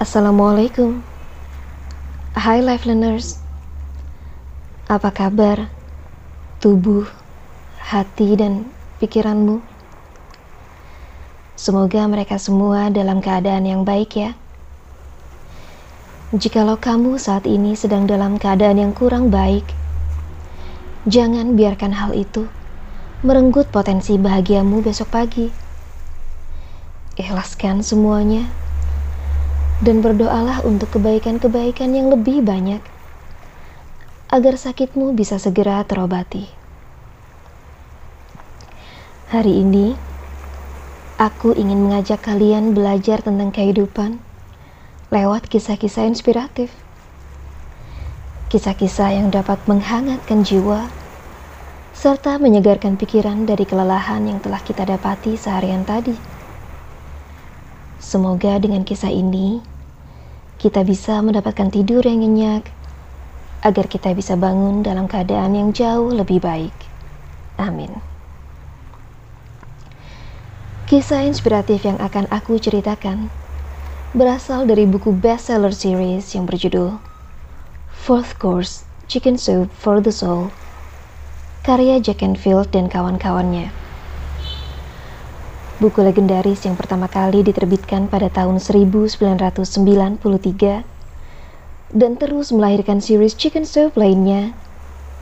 Assalamualaikum. Hai Life Learners. Apa kabar tubuh, hati, dan pikiranmu? Semoga mereka semua dalam keadaan yang baik ya. Jikalau kamu saat ini sedang dalam keadaan yang kurang baik Jangan biarkan hal itu merenggut potensi bahagiamu besok pagi. Ikhlaskan semuanya dan berdoalah untuk kebaikan-kebaikan yang lebih banyak agar sakitmu bisa segera terobati. Hari ini, aku ingin mengajak kalian belajar tentang kehidupan lewat kisah-kisah inspiratif. Kisah-kisah yang dapat menghangatkan jiwa serta menyegarkan pikiran dari kelelahan yang telah kita dapati seharian tadi. Semoga dengan kisah ini kita bisa mendapatkan tidur yang nyenyak agar kita bisa bangun dalam keadaan yang jauh lebih baik. Amin. Kisah inspiratif yang akan aku ceritakan berasal dari buku bestseller series yang berjudul Fourth Course Chicken Soup for the Soul karya Jack Canfield dan kawan-kawannya. Buku legendaris yang pertama kali diterbitkan pada tahun 1993 dan terus melahirkan series Chicken Soup lainnya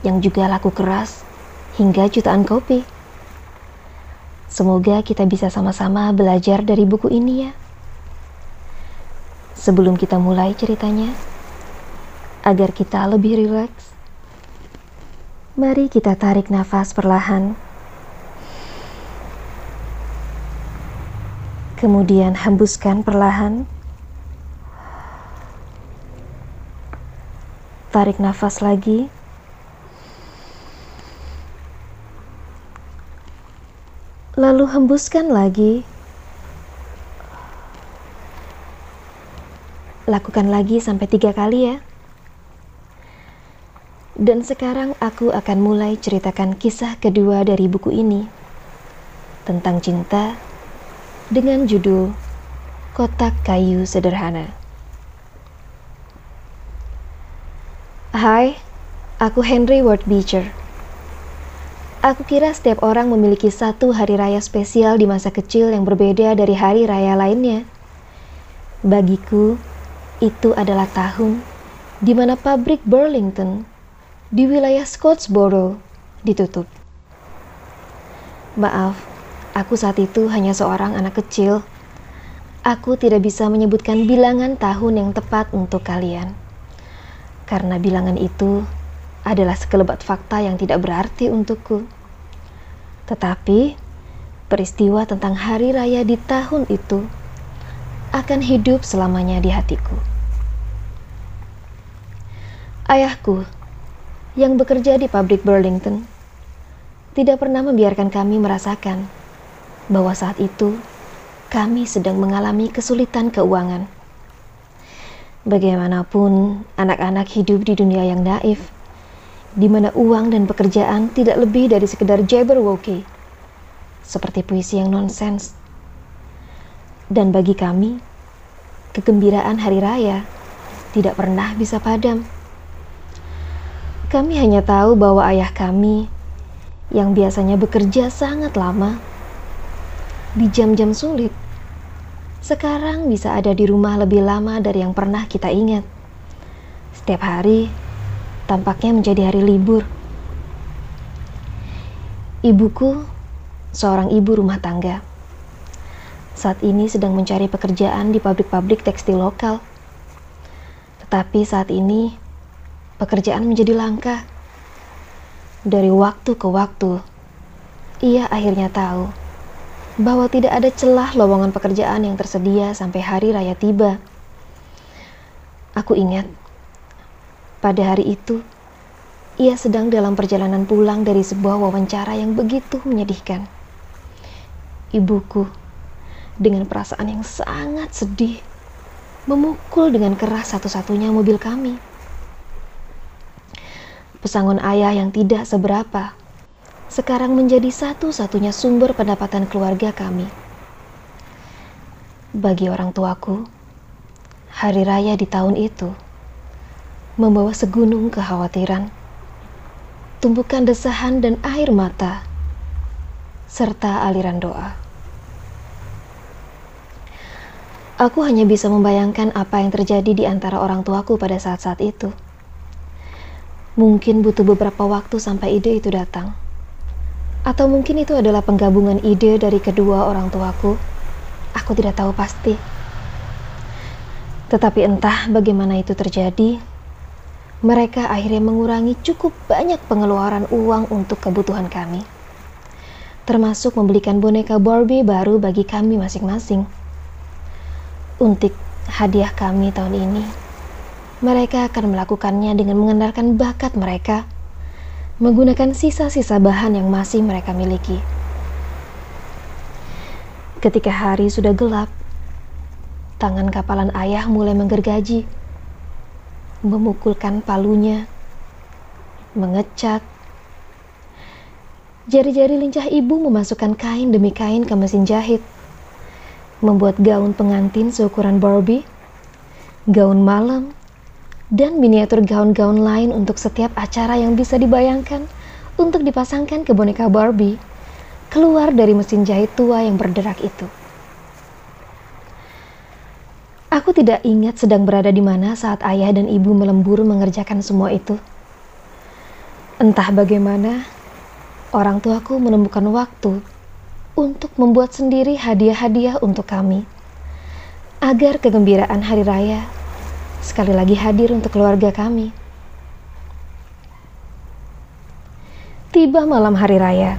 yang juga laku keras hingga jutaan kopi. Semoga kita bisa sama-sama belajar dari buku ini ya. Sebelum kita mulai ceritanya, agar kita lebih rileks, mari kita tarik nafas perlahan Kemudian hembuskan perlahan. Tarik nafas lagi. Lalu hembuskan lagi. Lakukan lagi sampai tiga kali ya. Dan sekarang aku akan mulai ceritakan kisah kedua dari buku ini tentang cinta dengan judul Kotak Kayu Sederhana. Hai, aku Henry Ward Beecher. Aku kira setiap orang memiliki satu hari raya spesial di masa kecil yang berbeda dari hari raya lainnya. Bagiku, itu adalah tahun di mana pabrik Burlington di wilayah Scottsboro ditutup. Maaf, Aku saat itu hanya seorang anak kecil. Aku tidak bisa menyebutkan bilangan tahun yang tepat untuk kalian. Karena bilangan itu adalah sekelebat fakta yang tidak berarti untukku. Tetapi, peristiwa tentang hari raya di tahun itu akan hidup selamanya di hatiku. Ayahku, yang bekerja di pabrik Burlington, tidak pernah membiarkan kami merasakan bahwa saat itu kami sedang mengalami kesulitan keuangan. Bagaimanapun, anak-anak hidup di dunia yang naif, di mana uang dan pekerjaan tidak lebih dari sekedar jabberwocky, seperti puisi yang nonsens. Dan bagi kami, kegembiraan hari raya tidak pernah bisa padam. Kami hanya tahu bahwa ayah kami, yang biasanya bekerja sangat lama, di jam-jam sulit, sekarang bisa ada di rumah lebih lama dari yang pernah kita ingat. Setiap hari tampaknya menjadi hari libur. Ibuku, seorang ibu rumah tangga, saat ini sedang mencari pekerjaan di pabrik-pabrik tekstil lokal. Tetapi saat ini pekerjaan menjadi langka. Dari waktu ke waktu, ia akhirnya tahu bahwa tidak ada celah lowongan pekerjaan yang tersedia sampai hari raya tiba. Aku ingat, pada hari itu, ia sedang dalam perjalanan pulang dari sebuah wawancara yang begitu menyedihkan. Ibuku, dengan perasaan yang sangat sedih, memukul dengan keras satu-satunya mobil kami. Pesangon ayah yang tidak seberapa sekarang menjadi satu-satunya sumber pendapatan keluarga kami. Bagi orang tuaku, Hari raya di tahun itu membawa segunung kekhawatiran, tumpukan desahan dan air mata, serta aliran doa. Aku hanya bisa membayangkan apa yang terjadi di antara orang tuaku pada saat-saat itu. Mungkin butuh beberapa waktu sampai ide itu datang. Atau mungkin itu adalah penggabungan ide dari kedua orang tuaku. Aku tidak tahu pasti. Tetapi entah bagaimana itu terjadi, mereka akhirnya mengurangi cukup banyak pengeluaran uang untuk kebutuhan kami. Termasuk membelikan boneka Barbie baru bagi kami masing-masing. Untuk hadiah kami tahun ini, mereka akan melakukannya dengan mengandalkan bakat mereka, menggunakan sisa-sisa bahan yang masih mereka miliki. Ketika hari sudah gelap, Tangan kapalan ayah mulai menggergaji, memukulkan palunya, mengecat. Jari-jari lincah ibu memasukkan kain demi kain ke mesin jahit, membuat gaun pengantin seukuran Barbie, gaun malam, dan miniatur gaun-gaun lain untuk setiap acara yang bisa dibayangkan untuk dipasangkan ke boneka Barbie keluar dari mesin jahit tua yang berderak itu. Aku tidak ingat sedang berada di mana saat ayah dan ibu melembur mengerjakan semua itu. Entah bagaimana, orang tuaku menemukan waktu untuk membuat sendiri hadiah-hadiah untuk kami, agar kegembiraan hari raya sekali lagi hadir untuk keluarga kami. Tiba malam hari raya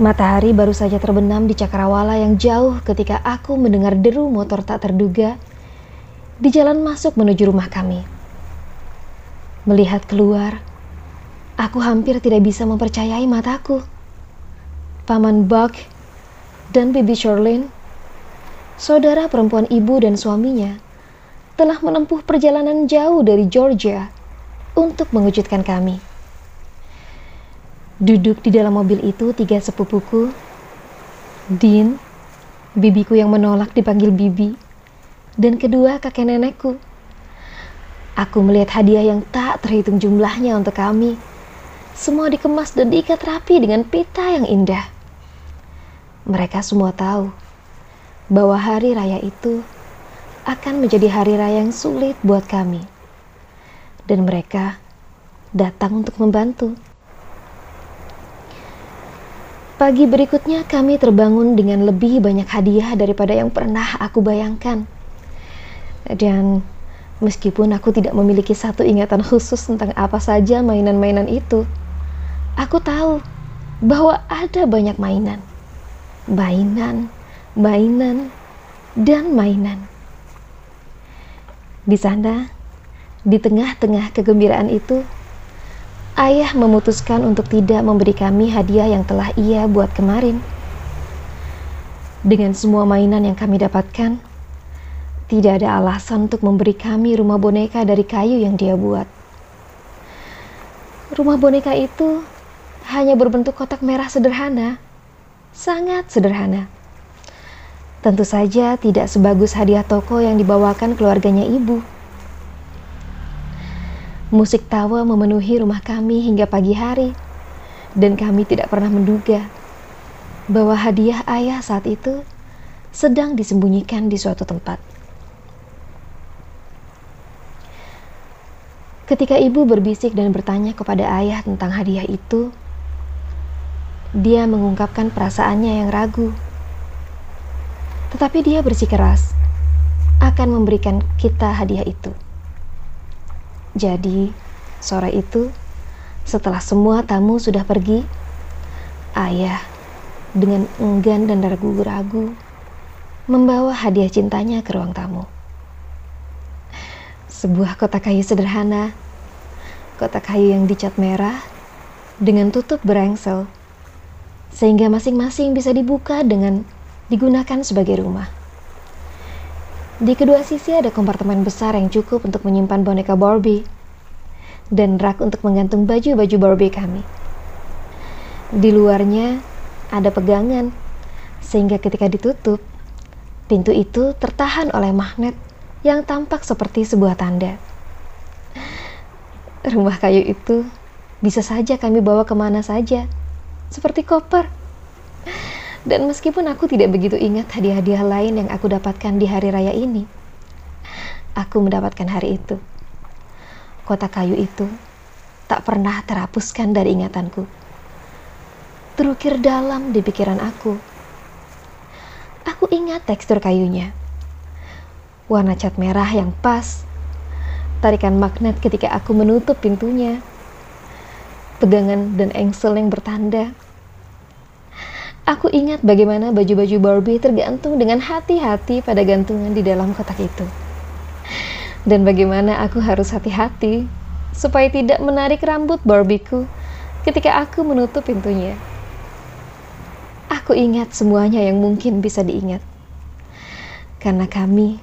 Matahari baru saja terbenam di cakrawala yang jauh ketika aku mendengar deru motor tak terduga di jalan masuk menuju rumah kami. Melihat keluar, aku hampir tidak bisa mempercayai mataku. Paman Buck dan Bibi Shirley, saudara perempuan ibu dan suaminya, telah menempuh perjalanan jauh dari Georgia untuk mengejutkan kami. Duduk di dalam mobil itu tiga sepupuku, Dean, bibiku yang menolak dipanggil bibi, dan kedua kakek nenekku. Aku melihat hadiah yang tak terhitung jumlahnya untuk kami. Semua dikemas dan diikat rapi dengan pita yang indah. Mereka semua tahu bahwa hari raya itu akan menjadi hari raya yang sulit buat kami. Dan mereka datang untuk membantu. Pagi berikutnya kami terbangun dengan lebih banyak hadiah daripada yang pernah aku bayangkan. Dan meskipun aku tidak memiliki satu ingatan khusus tentang apa saja mainan-mainan itu, aku tahu bahwa ada banyak mainan. Mainan, mainan, dan mainan. Di sana, di tengah-tengah kegembiraan itu, ayah memutuskan untuk tidak memberi kami hadiah yang telah ia buat kemarin. Dengan semua mainan yang kami dapatkan, tidak ada alasan untuk memberi kami rumah boneka dari kayu yang dia buat. Rumah boneka itu hanya berbentuk kotak merah sederhana, sangat sederhana. Tentu saja tidak sebagus hadiah toko yang dibawakan keluarganya ibu. Musik tawa memenuhi rumah kami hingga pagi hari, dan kami tidak pernah menduga bahwa hadiah ayah saat itu sedang disembunyikan di suatu tempat. Ketika ibu berbisik dan bertanya kepada ayah tentang hadiah itu, dia mengungkapkan perasaannya yang ragu. Tetapi dia bersikeras akan memberikan kita hadiah itu. Jadi, sore itu, setelah semua tamu sudah pergi, ayah dengan enggan dan ragu-ragu membawa hadiah cintanya ke ruang tamu. Sebuah kotak kayu sederhana, kotak kayu yang dicat merah dengan tutup berengsel, sehingga masing-masing bisa dibuka dengan digunakan sebagai rumah. Di kedua sisi ada kompartemen besar yang cukup untuk menyimpan boneka Barbie dan rak untuk menggantung baju-baju Barbie kami. Di luarnya ada pegangan sehingga ketika ditutup, pintu itu tertahan oleh magnet yang tampak seperti sebuah tanda. Rumah kayu itu bisa saja kami bawa ke mana saja, seperti koper. Dan meskipun aku tidak begitu ingat hadiah-hadiah lain yang aku dapatkan di hari raya ini, aku mendapatkan hari itu. Kota kayu itu tak pernah terhapuskan dari ingatanku. Terukir dalam di pikiran aku. Aku ingat tekstur kayunya. Warna cat merah yang pas. Tarikan magnet ketika aku menutup pintunya. Pegangan dan engsel yang bertanda Aku ingat bagaimana baju-baju Barbie tergantung dengan hati-hati pada gantungan di dalam kotak itu. Dan bagaimana aku harus hati-hati supaya tidak menarik rambut Barbieku ketika aku menutup pintunya. Aku ingat semuanya yang mungkin bisa diingat. Karena kami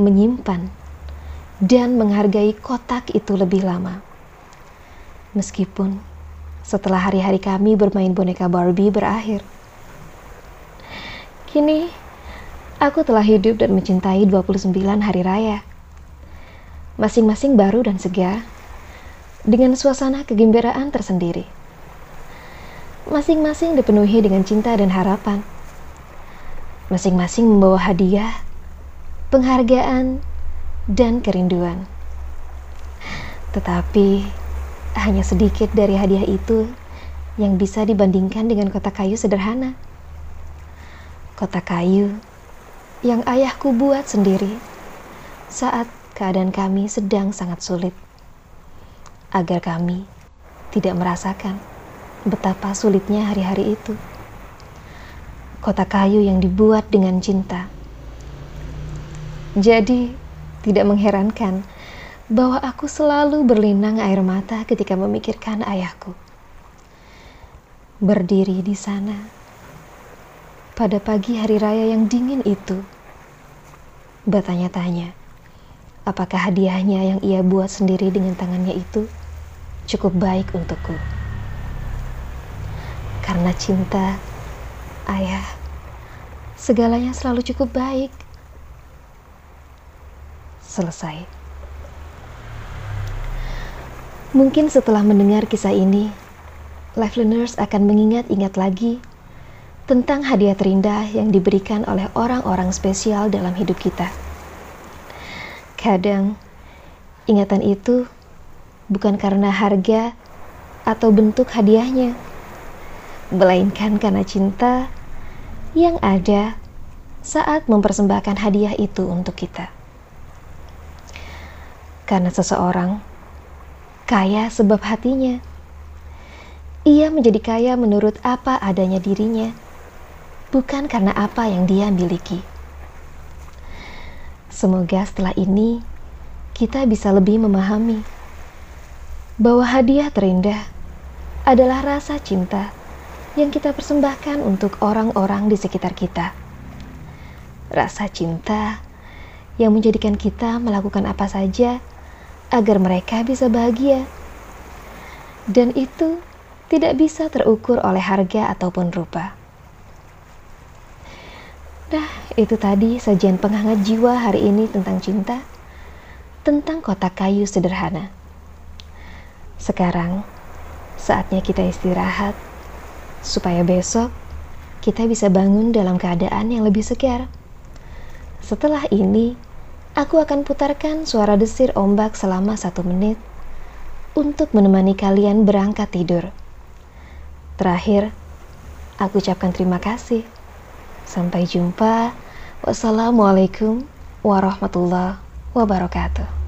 menyimpan dan menghargai kotak itu lebih lama. Meskipun setelah hari-hari kami bermain boneka Barbie berakhir. Kini, aku telah hidup dan mencintai 29 hari raya. Masing-masing baru dan segar, dengan suasana kegembiraan tersendiri. Masing-masing dipenuhi dengan cinta dan harapan. Masing-masing membawa hadiah, penghargaan, dan kerinduan. Tetapi, hanya sedikit dari hadiah itu yang bisa dibandingkan dengan kota kayu sederhana kotak kayu yang ayahku buat sendiri saat keadaan kami sedang sangat sulit, agar kami tidak merasakan betapa sulitnya hari-hari itu. Kotak kayu yang dibuat dengan cinta. Jadi, tidak mengherankan bahwa aku selalu berlinang air mata ketika memikirkan ayahku. Berdiri di sana pada pagi hari raya yang dingin itu. Bertanya-tanya, apakah hadiahnya yang ia buat sendiri dengan tangannya itu cukup baik untukku? Karena cinta, ayah, segalanya selalu cukup baik. Selesai. Mungkin setelah mendengar kisah ini, life learners akan mengingat-ingat lagi tentang hadiah terindah yang diberikan oleh orang-orang spesial dalam hidup kita. Kadang, ingatan itu bukan karena harga atau bentuk hadiahnya, melainkan karena cinta yang ada saat mempersembahkan hadiah itu untuk kita. Karena seseorang kaya sebab hatinya, ia menjadi kaya menurut apa adanya dirinya bukan karena apa yang dia miliki. Semoga setelah ini kita bisa lebih memahami bahwa hadiah terindah adalah rasa cinta yang kita persembahkan untuk orang-orang di sekitar kita. Rasa cinta yang menjadikan kita melakukan apa saja agar mereka bisa bahagia. Dan itu tidak bisa terukur oleh harga ataupun rupa. Nah, itu tadi sajian penghangat jiwa hari ini tentang cinta, tentang kotak kayu sederhana. Sekarang, saatnya kita istirahat, supaya besok kita bisa bangun dalam keadaan yang lebih segar. Setelah ini, aku akan putarkan suara desir ombak selama satu menit untuk menemani kalian berangkat tidur. Terakhir, aku ucapkan terima kasih Sampai jumpa. Wassalamualaikum warahmatullahi wabarakatuh.